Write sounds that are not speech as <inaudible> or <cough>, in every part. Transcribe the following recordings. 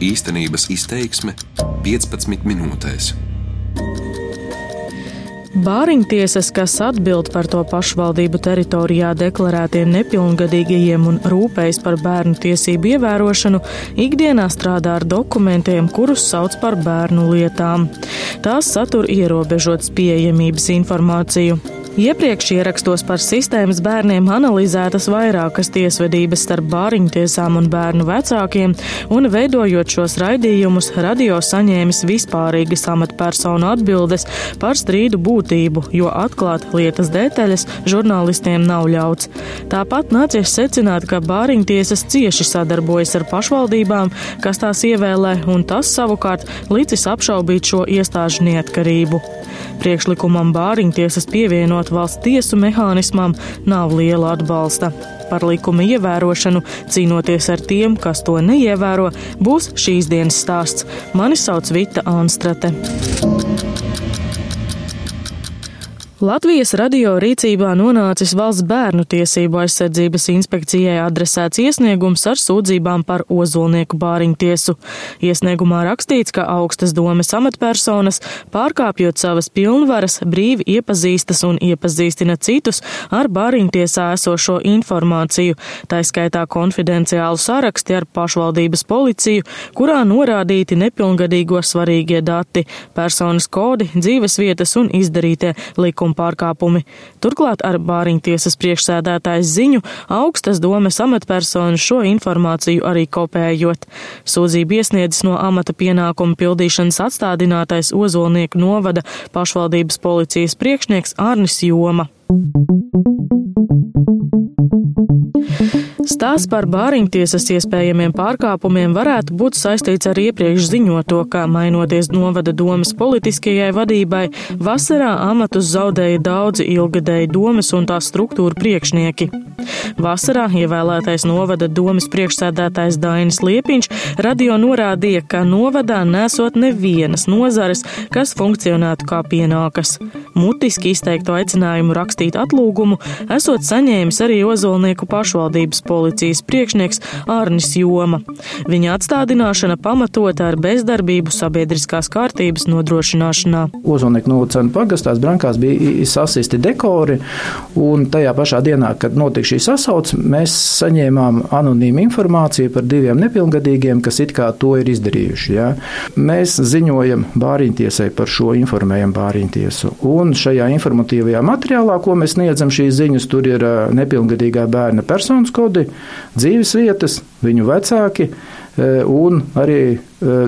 Īstenības izteiksme 15 minūtēs. Bāriņtiesas, kas atbild par to pašvaldību teritorijā deklarētiem nepilngadīgajiem un rūpējas par bērnu tiesību ievērošanu, ikdienā strādā ar dokumentiem, kurus sauc par bērnu lietām. Tās satur ierobežotas pieejamības informāciju. Iepriekš ierakstos par sistēmas bērniem analizētas vairākas tiesvedības starp bāriņtiesām un bērnu vecākiem, un veidojot šos raidījumus, radio saņēmis vispārīgas amatpersonu atbildes par strīdu būtību, jo atklāt lietas detaļas žurnālistiem nav ļauts. Tāpat nācies secināt, ka bāriņtiesas cieši sadarbojas ar pašvaldībām, kas tās ievēlē, un tas savukārt licis apšaubīt šo iestāžu neatkarību. Priekšlikumam bāriņtiesas pievienot valsts tiesu mehānismam nav liela atbalsta. Par likuma ievērošanu, cīnoties ar tiem, kas to neievēro, būs šīs dienas stāsts. Mani sauc Vita Anstrate. Latvijas radio rīcībā nonācis valsts bērnu tiesību aizsardzības inspekcijai adresēts iesniegums ar sūdzībām par ozolnieku bāriņtiesu. Iesniegumā rakstīts, ka augstas domes amatpersonas, pārkāpjot savas pilnvaras, brīvi iepazīstas un iepazīstina citus ar bāriņtiesā esošo informāciju, tā skaitā konfidenciālu saraksti ar pašvaldības policiju, kurā norādīti nepilngadīgo svarīgie dati, personas kodi, dzīves vietas un izdarītie likumi likuma pārkāpumi. Turklāt ar bāriņtiesas priekšsēdētājs ziņu augstas domes amatpersonu šo informāciju arī kopējot. Sūdzību iesniedzis no amata pienākumu pildīšanas atstādinātais Ozolnieku novada pašvaldības policijas priekšnieks Arnis Joma. Stāsts par bāriņtiesas iespējamiem pārkāpumiem varētu būt saistīts ar iepriekš ziņoto, ka mainoties novada domas politiskajai vadībai, vasarā amatus zaudēja daudzi ilgadēji domas un tās struktūra priekšnieki. Vasarā ievēlētais novada domas priekšsēdētājs Dainis Liepiņš radio norādīja, ka novadā nesot nevienas nozares, kas funkcionētu kā pienākas. Mutiski izteiktu aicinājumu rakstīt atlūgumu esot saņēmis arī Ozolnieku pašvaldības policijas priekšnieks Ārnis Joma. Viņa atstādināšana pamatota ar bezdarbību sabiedriskās kārtības nodrošināšanā. Ozolnieku novacēnu pagastās brankās bija sasisti dekori, un tajā pašā dienā, kad notika šī sasauce, mēs saņēmām anonīmu informāciju par diviem nepilngadīgiem, kas it kā to ir izdarījuši. Ja? Mēs ziņojam bāriņtiesai par šo, informējam bāriņtiesu. Un šajā informatīvajā materiālā, ko mēs sniedzam šīs ziņas, tur ir nepilngadīgā bērna personas kodi, dzīves vietas, viņu vecāki un arī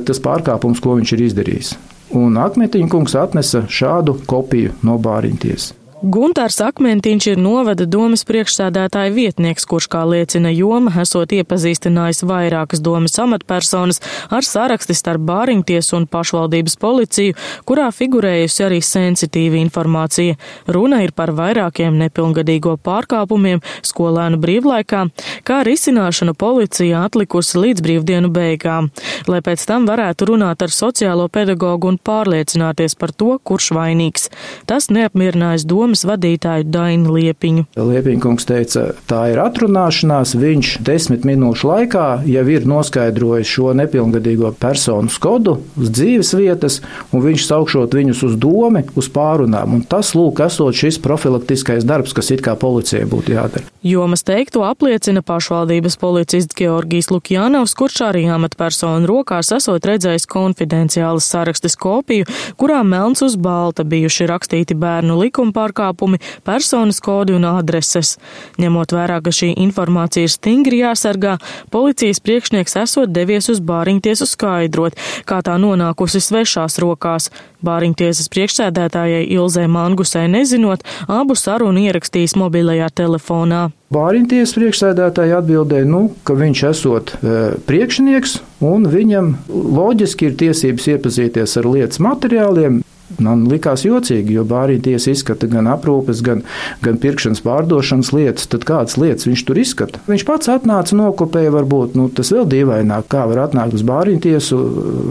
tas pārkāpums, ko viņš ir izdarījis. Un Akmetiņa kungs atnesa šādu kopiju no bāriņtiesas. Guntārs Akmentiņš ir novada domas priekšsēdētāja vietnieks, kurš, kā liecina joma, esot iepazīstinājis vairākas domas amatpersonas ar saraksti starp bāriņtiesu un pašvaldības policiju, kurā figurējusi arī sensitīva informācija. Runa ir par vairākiem nepilngadīgo pārkāpumiem skolēnu brīvlaikā, kā risināšanu policija atlikusi līdz brīvdienu beigām, lai pēc tam varētu runāt ar sociālo pedagogu un pārliecināties par to, kurš vainīgs. Tas neapmierinājis domu domas vadītāju Dainu Liepiņu. Liepiņa kungs teica, tā ir atrunāšanās. Viņš desmit minūšu laikā jau ir noskaidrojis šo nepilngadīgo personu kodu uz dzīves vietas, un viņš saukšot viņus uz domi, uz pārunām. Un tas, lūk, esot šis profilaktiskais darbs, kas it kā policijai būtu jādara. Jomas teikto apliecina pašvaldības policists Georgijs Lukjanovs, kurš arī amatpersonu rokās esot redzējis konfidenciālas sarakstes kopiju, kurā melns uz balta bijuši rakstīti bērnu likuma pārkāpumi pārkāpumi, personas kodi un adreses. Ņemot vērā, ka šī informācija ir stingri jāsargā, policijas priekšnieks esot devies uz bāriņtiesu skaidrot, kā tā nonākusi svešās rokās. Bāriņtiesas priekšsēdētājai Ilzē Mangusai nezinot, abu sarunu ierakstījis mobilajā telefonā. Bāriņtiesas priekšsēdētāji atbildēja, nu, ka viņš esot e, priekšnieks un viņam loģiski ir tiesības iepazīties ar lietas materiāliem, Man likās jocīgi, jo bārīties izskata gan aprūpes, gan, gan pirkšanas pārdošanas lietas. Tad kādas lietas viņš tur izskata? Viņš pats atnāca, nokopēja, varbūt nu, tas vēl dīvaināk, kā var atnākt uz bārītiesu,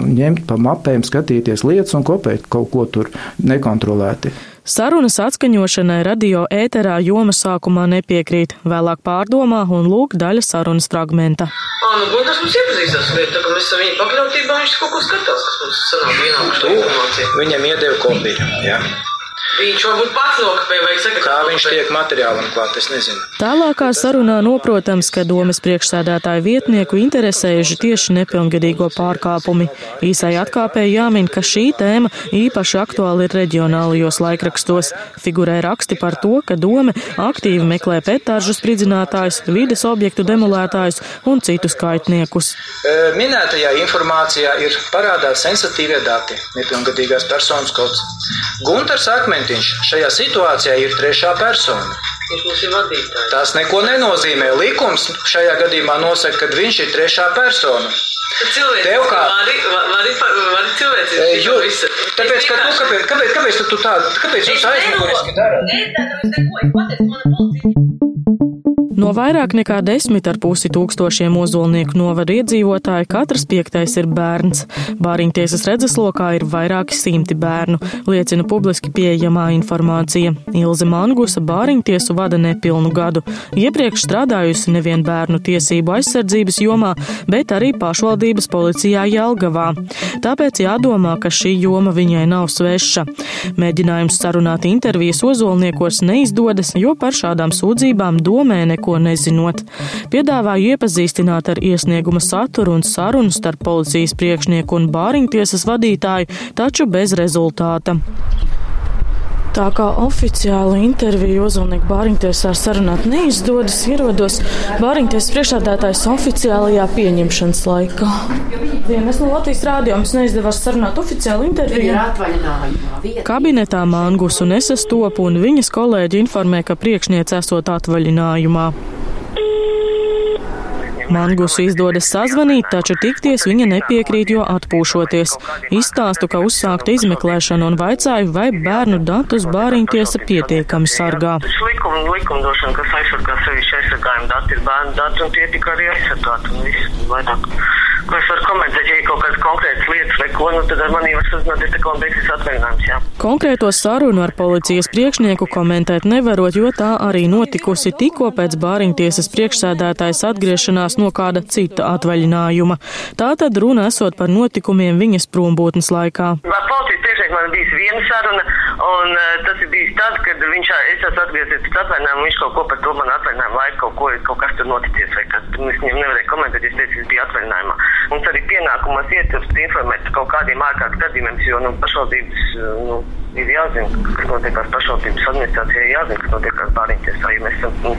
ņemt pa mapēm, skatīties lietas un kopēt kaut ko tur nekontrolēti. Sarunas atskaņošanai radio ēterā joma sākumā nepiekrīt, vēlāk pārdomā un lūk daļa sarunas fragmenta. Ā, nu, Gunārs mums iepazīstās lietu, tā kā mēs esam viņa pakļautībā, viņš kaut ko skatās, kas mums sanāk ienākuši to informāciju. Viņam iedeva kopiju. Ja? Viņš varbūt pats nokopēja vai saka, Kā viņš tiek materiālam klāt, es nezinu. Tālākā sarunā noprotams, ka domas priekšsēdētāju vietnieku interesējuši tieši nepilngadīgo pārkāpumi. Īsai atkāpēji jāmin, ka šī tēma īpaši aktuāli ir reģionālajos laikrakstos. Figurē raksti par to, ka doma aktīvi meklē petāržu spridzinātājus, vides objektu demolētājus un citus kaitniekus. E, Minētajā informācijā ir parādās sensitīvie dati, nepilngadīgās personas kods. Gunārs Akmentiņš šajā situācijā ir trešā persona. Tas neko nenozīmē. Likums šajā gadījumā nosaka, ka viņš ir trešā persona. Cilvēks, Tev kā- cilvēks. Nu, kāpēc, kāpēc, kāpēc tu tā, kāpēc jūs aizmuguriski darat? No vairāk nekā desmit ar pusi tūkstošiem ozolnieku novada iedzīvotāji katrs piektais ir bērns. Bāriņtiesas redzeslokā ir vairāki simti bērnu, liecina publiski pieejamā informācija. Ilze Mangusa Bāriņtiesu vada nepilnu gadu. Iepriekš strādājusi nevien bērnu tiesību aizsardzības jomā, bet arī pašvaldības policijā Jelgavā. Tāpēc jādomā, ka šī joma viņai nav sveša. Mēģinājums sarunāt intervijas ozolniekos neizdodas, jo par šādām sūdzībām domē neko nezinot. Piedāvāju iepazīstināt ar iesnieguma saturu un sarunu starp policijas priekšnieku un bāriņtiesas vadītāju, taču bez rezultāta. Tā kā oficiālu interviju ozolnieku bāriņtiesā sarunāt neizdodas, ierodos bāriņtiesas priekšādātājs oficiālajā pieņemšanas laikā. Dienas no Latvijas rādio mums neizdevās sarunāt oficiālu interviju. Kabinetā Mangus un es sastopu, un viņas kolēģi informē, ka priekšniece esot atvaļinājumā. Mangusu izdodas sazvanīt, taču tikties viņa nepiekrīt, jo atpūšoties. Izstāstu, ka uzsākta izmeklēšana un vaicāju, vai bērnu datus bāriņtiesa pietiekami sargā. Likuma, likumdošana, kas aizsargā sevišķi aizsargājumu dati, ir bērnu dati, un tie tika arī aizsargāti. Un viss vairāk. Ko es varu komentēt, ja ir kaut lietas vai ko, nu tad ar mani var sazināties, tā kā man beigsies atvaļinājums, jā. Konkrēto sarunu ar policijas priekšnieku komentēt nevarot, jo tā arī notikusi tikko pēc bāriņtiesas priekšsēdētājas atgriešanās no kāda cita atvaļinājuma. Tātad runa esot par notikumiem viņas prombūtnes laikā. Ar priekšnieku man bijis viena saruna, un uh, tas ir bijis tad, kad viņš, es esmu atgriezies pēc atvaļinājuma, viņš kaut ko par to man atvaļinājumu laiku, kaut, ko, kaut kas tur noticies, vai kas, es viņam nevarēju komentēt, es teicu, es biju atvaļinājumā. Mums arī pienākumos ietilpst informēt par kaut kādiem ārkārtas gadījumiem, jo, nu, pašvaldības, uh, nu, ir jāzina, kas notiekās pašvaldības administrācijai, jāzina, kas notiekās bāriņtiesā, jo mēs esam, nu,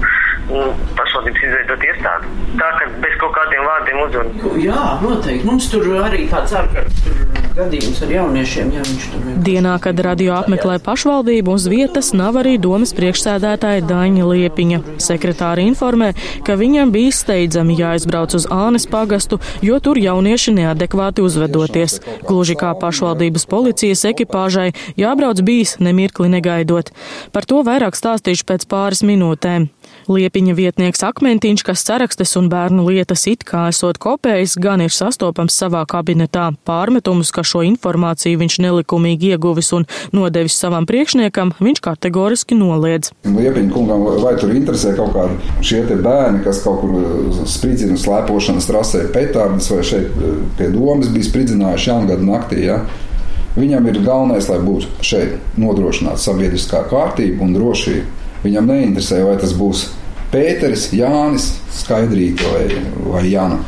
pašvaldības izveidot iestādi. Tā, ka bez kaut kādiem vārdiem uzrunāt. Jā, noteikti. Mums tur arī tāds ārkārtas gadījums ar jauniešiem, ja viņš tur ir. Dienā, kad radio apmeklē pašvaldību, uz vietas nav arī domas priekšsēdētāja Daņa Liepiņa. Sekretāri informē, ka viņam bija steidzami jāizbrauc uz Ānes pagastu, jo tur jaunieši neadekvāti uzvedoties. Gluži kā pašvaldības policijas ekipāžai jābrauc bijis nemirkli negaidot. Par to vairāk stāstīšu pēc pāris minūtēm. Liepiņa vietnieks Akmentiņš, kas sarakstes un bērnu lietas it kā esot kopējis, gan ir sastopams savā kabinetā. Pārmetumus, ka šo informāciju viņš nelikumīgi ieguvis un nodevis savam priekšniekam, viņš kategoriski noliedz. Liepiņa kungam, vai tur interesē kaut kādi šie bērni, kas kaut kur spridzina slēpošanas trasē petārdus vai šeit eh, pie domas bija spridzinājuši jaungada naktī. Ja? Viņam ir galvenais, lai būtu šeit nodrošināta sabiedriskā kārtība un drošība. Viņam neinteresē, vai tas būs Pēteris, Jānis, Skaidrīta vai, vai Jana.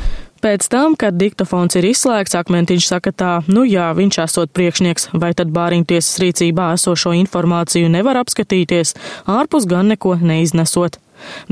Pēc tam, kad diktofons ir izslēgts, Akmentiņš saka tā, nu jā, viņš esot priekšnieks, vai tad bāriņtiesas rīcībā esošo informāciju nevar apskatīties, ārpus gan neko neiznesot.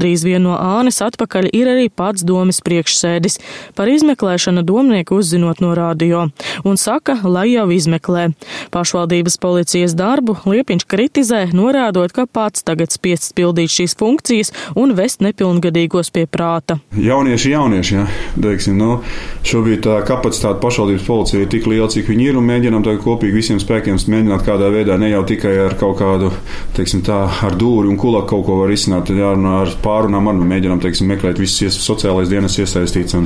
Drīz vien no Ānes atpakaļ ir arī pats domas priekšsēdis. Par izmeklēšanu domnieku uzzinot no radio un saka, lai jau izmeklē. Pašvaldības policijas darbu Liepiņš kritizē, norādot, ka pats tagad spiests pildīt šīs funkcijas un vest nepilngadīgos pie prāta. Jaunieši, jaunieši, jā, teiksim, nu, šobrīd tā kapacitāte pašvaldības policija ir tik liela, cik viņi ir, un mēģinām tagad kopīgi visiem spēkiem mēģināt kādā veidā, ne jau tikai ar kaut kādu, teiksim tā, ar dūri un kulaku kaut ko var izsināt, tad jārunā ar pārunām arī mēģinām teiksim, meklēt visas sociālais dienas iesaistīts.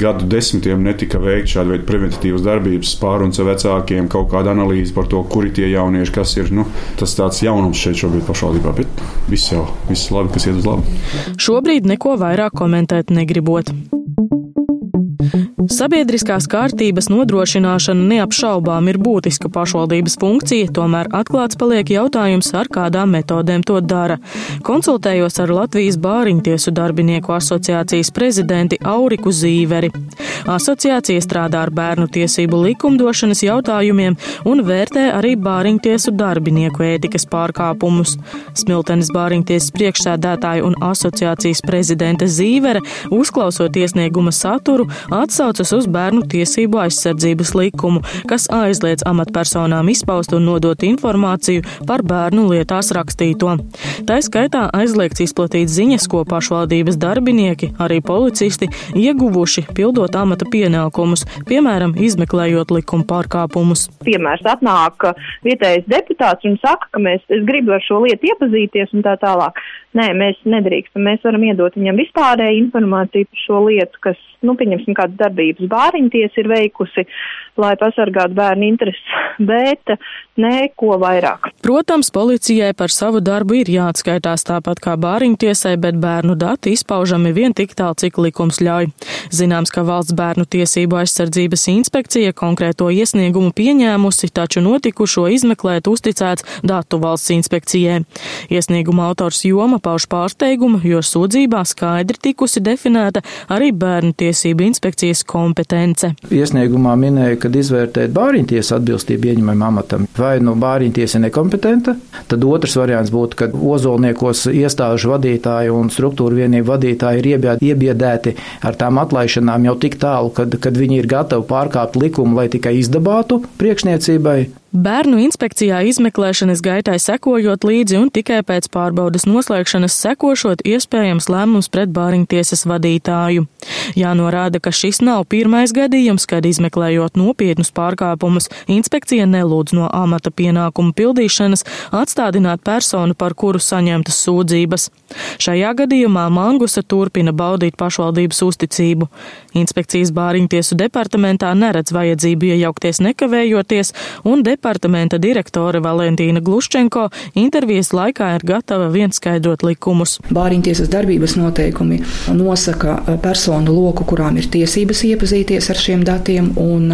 Gadu desmitiem netika veikt šāda veida preventīvas darbības, pārunas ar vecākiem, kaut kāda analīze par to, kuri tie jaunieši, kas ir. Nu, tas tāds jaunums šeit šobrīd pašvaldībā, bet viss jau viss labi, kas iet uz labu. Šobrīd neko vairāk komentēt negribot. Sabiedriskās kārtības nodrošināšana neapšaubām ir būtiska pašvaldības funkcija, tomēr atklāts paliek jautājums, ar kādām metodēm to dara. Konsultējos ar Latvijas Bāriņtiesu darbinieku asociācijas prezidenti Auriku Zīveri. Asociācija strādā ar bērnu tiesību likumdošanas jautājumiem un vērtē arī Bāriņtiesu darbinieku ētikas pārkāpumus. Smiltenes Bāriņtiesas priekšsēdētāja un asociācijas prezidente Zīvere, uzklausot iesnieguma saturu, atsaucas uz bērnu tiesību aizsardzības likumu, kas aizliedz amatpersonām izpaust un nodot informāciju par bērnu lietās rakstīto. Tā skaitā aizliegts izplatīt ziņas, ko pašvaldības darbinieki, arī policisti, ieguvuši pildot amata pienākumus, piemēram, izmeklējot likuma pārkāpumus. Piemērs atnāk vietējais deputāts un saka, ka mēs gribu ar šo lietu iepazīties un tā tālāk. Nē, mēs nedrīkstam. Mēs varam iedot viņam vispārēju informāciju par šo lietu, kas, nu, pieņemsim, kādas darbības bāriņties ir veikusi, lai pasargātu bērnu intereses, <laughs> bet neko vairāk. Protams, policijai par savu darbu ir jāatskaitās tāpat kā bāriņtiesai, bet bērnu dati izpaužami vien tik tālu, cik likums ļauj. Zināms, ka valsts bērnu tiesību aizsardzības inspekcija konkrēto iesniegumu pieņēmusi, taču notikušo izmeklēt uzticēts datu valsts inspekcijai. Iesnieguma autors Joma pauž pārsteigumu, jo sūdzībā skaidri tikusi definēta arī bērnu tiesību inspekcijas kompetence. Iesniegumā minēja, ka izvērtēt bāriņtiesu atbilstību ieņemamam amatam. Vai nu bāriņtiesa ir nekompetenta, tad otrs variants būtu, ka ozolniekos iestāžu vadītāji un struktūra vienību vadītāji ir iebiedēti ar tām atlaišanām jau tik tālu, kad, kad viņi ir gatavi pārkāpt likumu, lai tikai izdabātu priekšniecībai. Bērnu inspekcijā izmeklēšanas gaitai sekojot līdzi un tikai pēc pārbaudas noslēgšanas sekošot iespējams lēmums pret bāriņtiesas vadītāju. Jānorāda, ka šis nav pirmais gadījums, kad izmeklējot nopietnus pārkāpumus, inspekcija nelūdz no amata pienākumu pildīšanas atstādināt personu, par kuru saņemtas sūdzības. Šajā gadījumā Mangusa turpina baudīt pašvaldības uzticību. Inspekcijas bāriņtiesu departamentā neredz vajadzību iejaukties nekavējoties, un departamenta direktore Valentīna Gluščenko intervijas laikā ir gatava viens skaidrot likumus. Bāriņtiesas darbības noteikumi nosaka personu loku, kurām ir tiesības iepazīties ar šiem datiem, un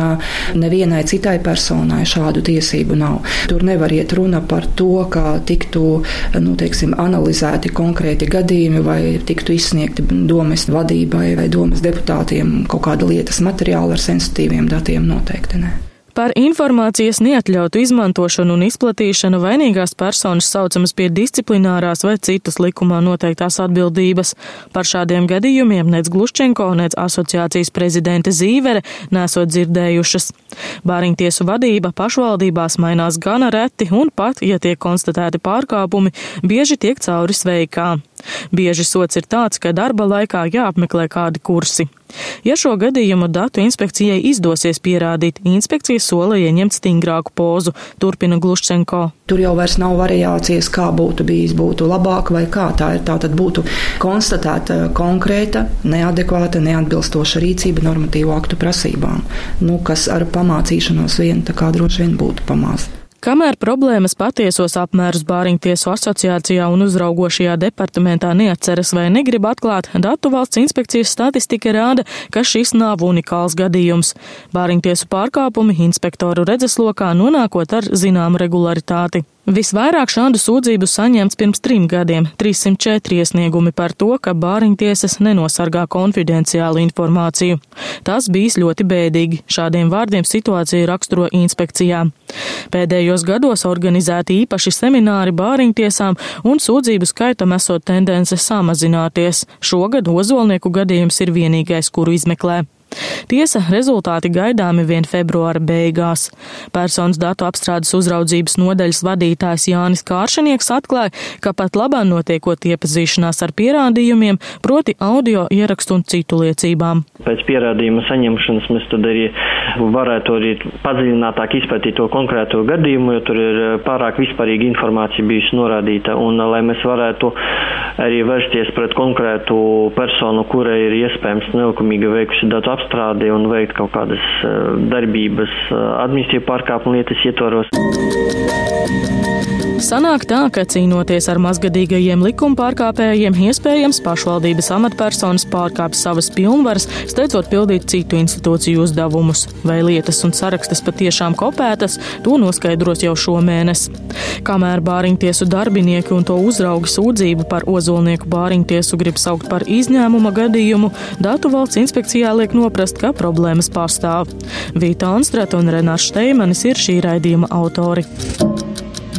nevienai citai personai šādu tiesību nav. Tur nevar iet runa par to, kā tiktu nu, teiksim, analizēti konkrēti gadījumi vai tiktu izsniegti domas vadībai vai domas deputātiem kaut kāda lietas materiāla ar sensitīviem datiem noteikti ne. Par informācijas neatļautu izmantošanu un izplatīšanu vainīgās personas saucamas pie disciplinārās vai citas likumā noteiktās atbildības. Par šādiem gadījumiem nec Gluščenko, nec asociācijas prezidente Zīvere nesot dzirdējušas. Bāriņtiesu vadība pašvaldībās mainās gana reti un pat, ja tiek konstatēti pārkāpumi, bieži tiek cauri sveikā. Bieži sots ir tāds, ka darba laikā jāapmeklē kādi kursi. Ja šo gadījumu datu inspekcijai izdosies pierādīt, inspekcija sola ieņemt stingrāku pozu, turpina Gluščenko. Tur jau vairs nav variācijas, kā būtu bijis, būtu labāk vai kā tā ir. Tā tad būtu konstatēta konkrēta, neadekvāta, neatbilstoša rīcība normatīvu aktu prasībām, nu, kas ar pamācīšanos vien tā kā droši vien būtu pamācīta. Kamēr problēmas patiesos apmērus Bāriņtiesu asociācijā un uzraugošajā departamentā neatceras vai negrib atklāt, datu valsts inspekcijas statistika rāda, ka šis nav unikāls gadījums. Bāriņtiesu pārkāpumi inspektoru redzeslokā nonākot ar zināmu regularitāti. Visvairāk šādu sūdzību saņemts pirms trim gadiem - 304 iesniegumi par to, ka bāriņtiesas nenosargā konfidenciālu informāciju. Tas bijis ļoti bēdīgi. Šādiem vārdiem situāciju raksturo inspekcijā. Pēdējos gados organizēti īpaši semināri bāriņtiesām un sūdzību skaitam esot tendence samazināties. Šogad ozolnieku gadījums ir vienīgais, kuru izmeklē. Tiesa, rezultāti gaidāmi vien februāra beigās. Personas datu apstrādes uzraudzības nodaļas vadītājs Jānis Kāršanieks atklāja, ka pat labā notiekot iepazīšanās ar pierādījumiem, proti audio ierakstu un citu liecībām. Pēc pierādījuma saņemšanas mēs tad arī varētu arī padziļinātāk izpētīt to konkrēto gadījumu, jo tur ir pārāk vispārīga informācija bijusi norādīta, un lai mēs varētu arī vērsties pret konkrētu personu, kurai ir iespējams nelikumīgi veikusi datu apstrādi un veikt kaut kādas darbības administratīvu pārkāpumu lietas ietvaros. Sanāk tā, ka cīnoties ar mazgadīgajiem likuma pārkāpējiem, iespējams pašvaldības amatpersonas pārkāpj savas pilnvaras, steidzot pildīt citu institūciju uzdevumus. Vai lietas un sarakstas patiešām kopētas, to noskaidros jau šomēnes. Kamēr bāriņtiesu darbinieki un to uzraugi sūdzību par ozolnieku bāriņtiesu grib saukt par izņēmuma gadījumu, datu valsts inspekcijā liek noprast, ka problēmas pastāv. Vīta Anstrata un Renārs Šteimanis ir šī raidījuma autori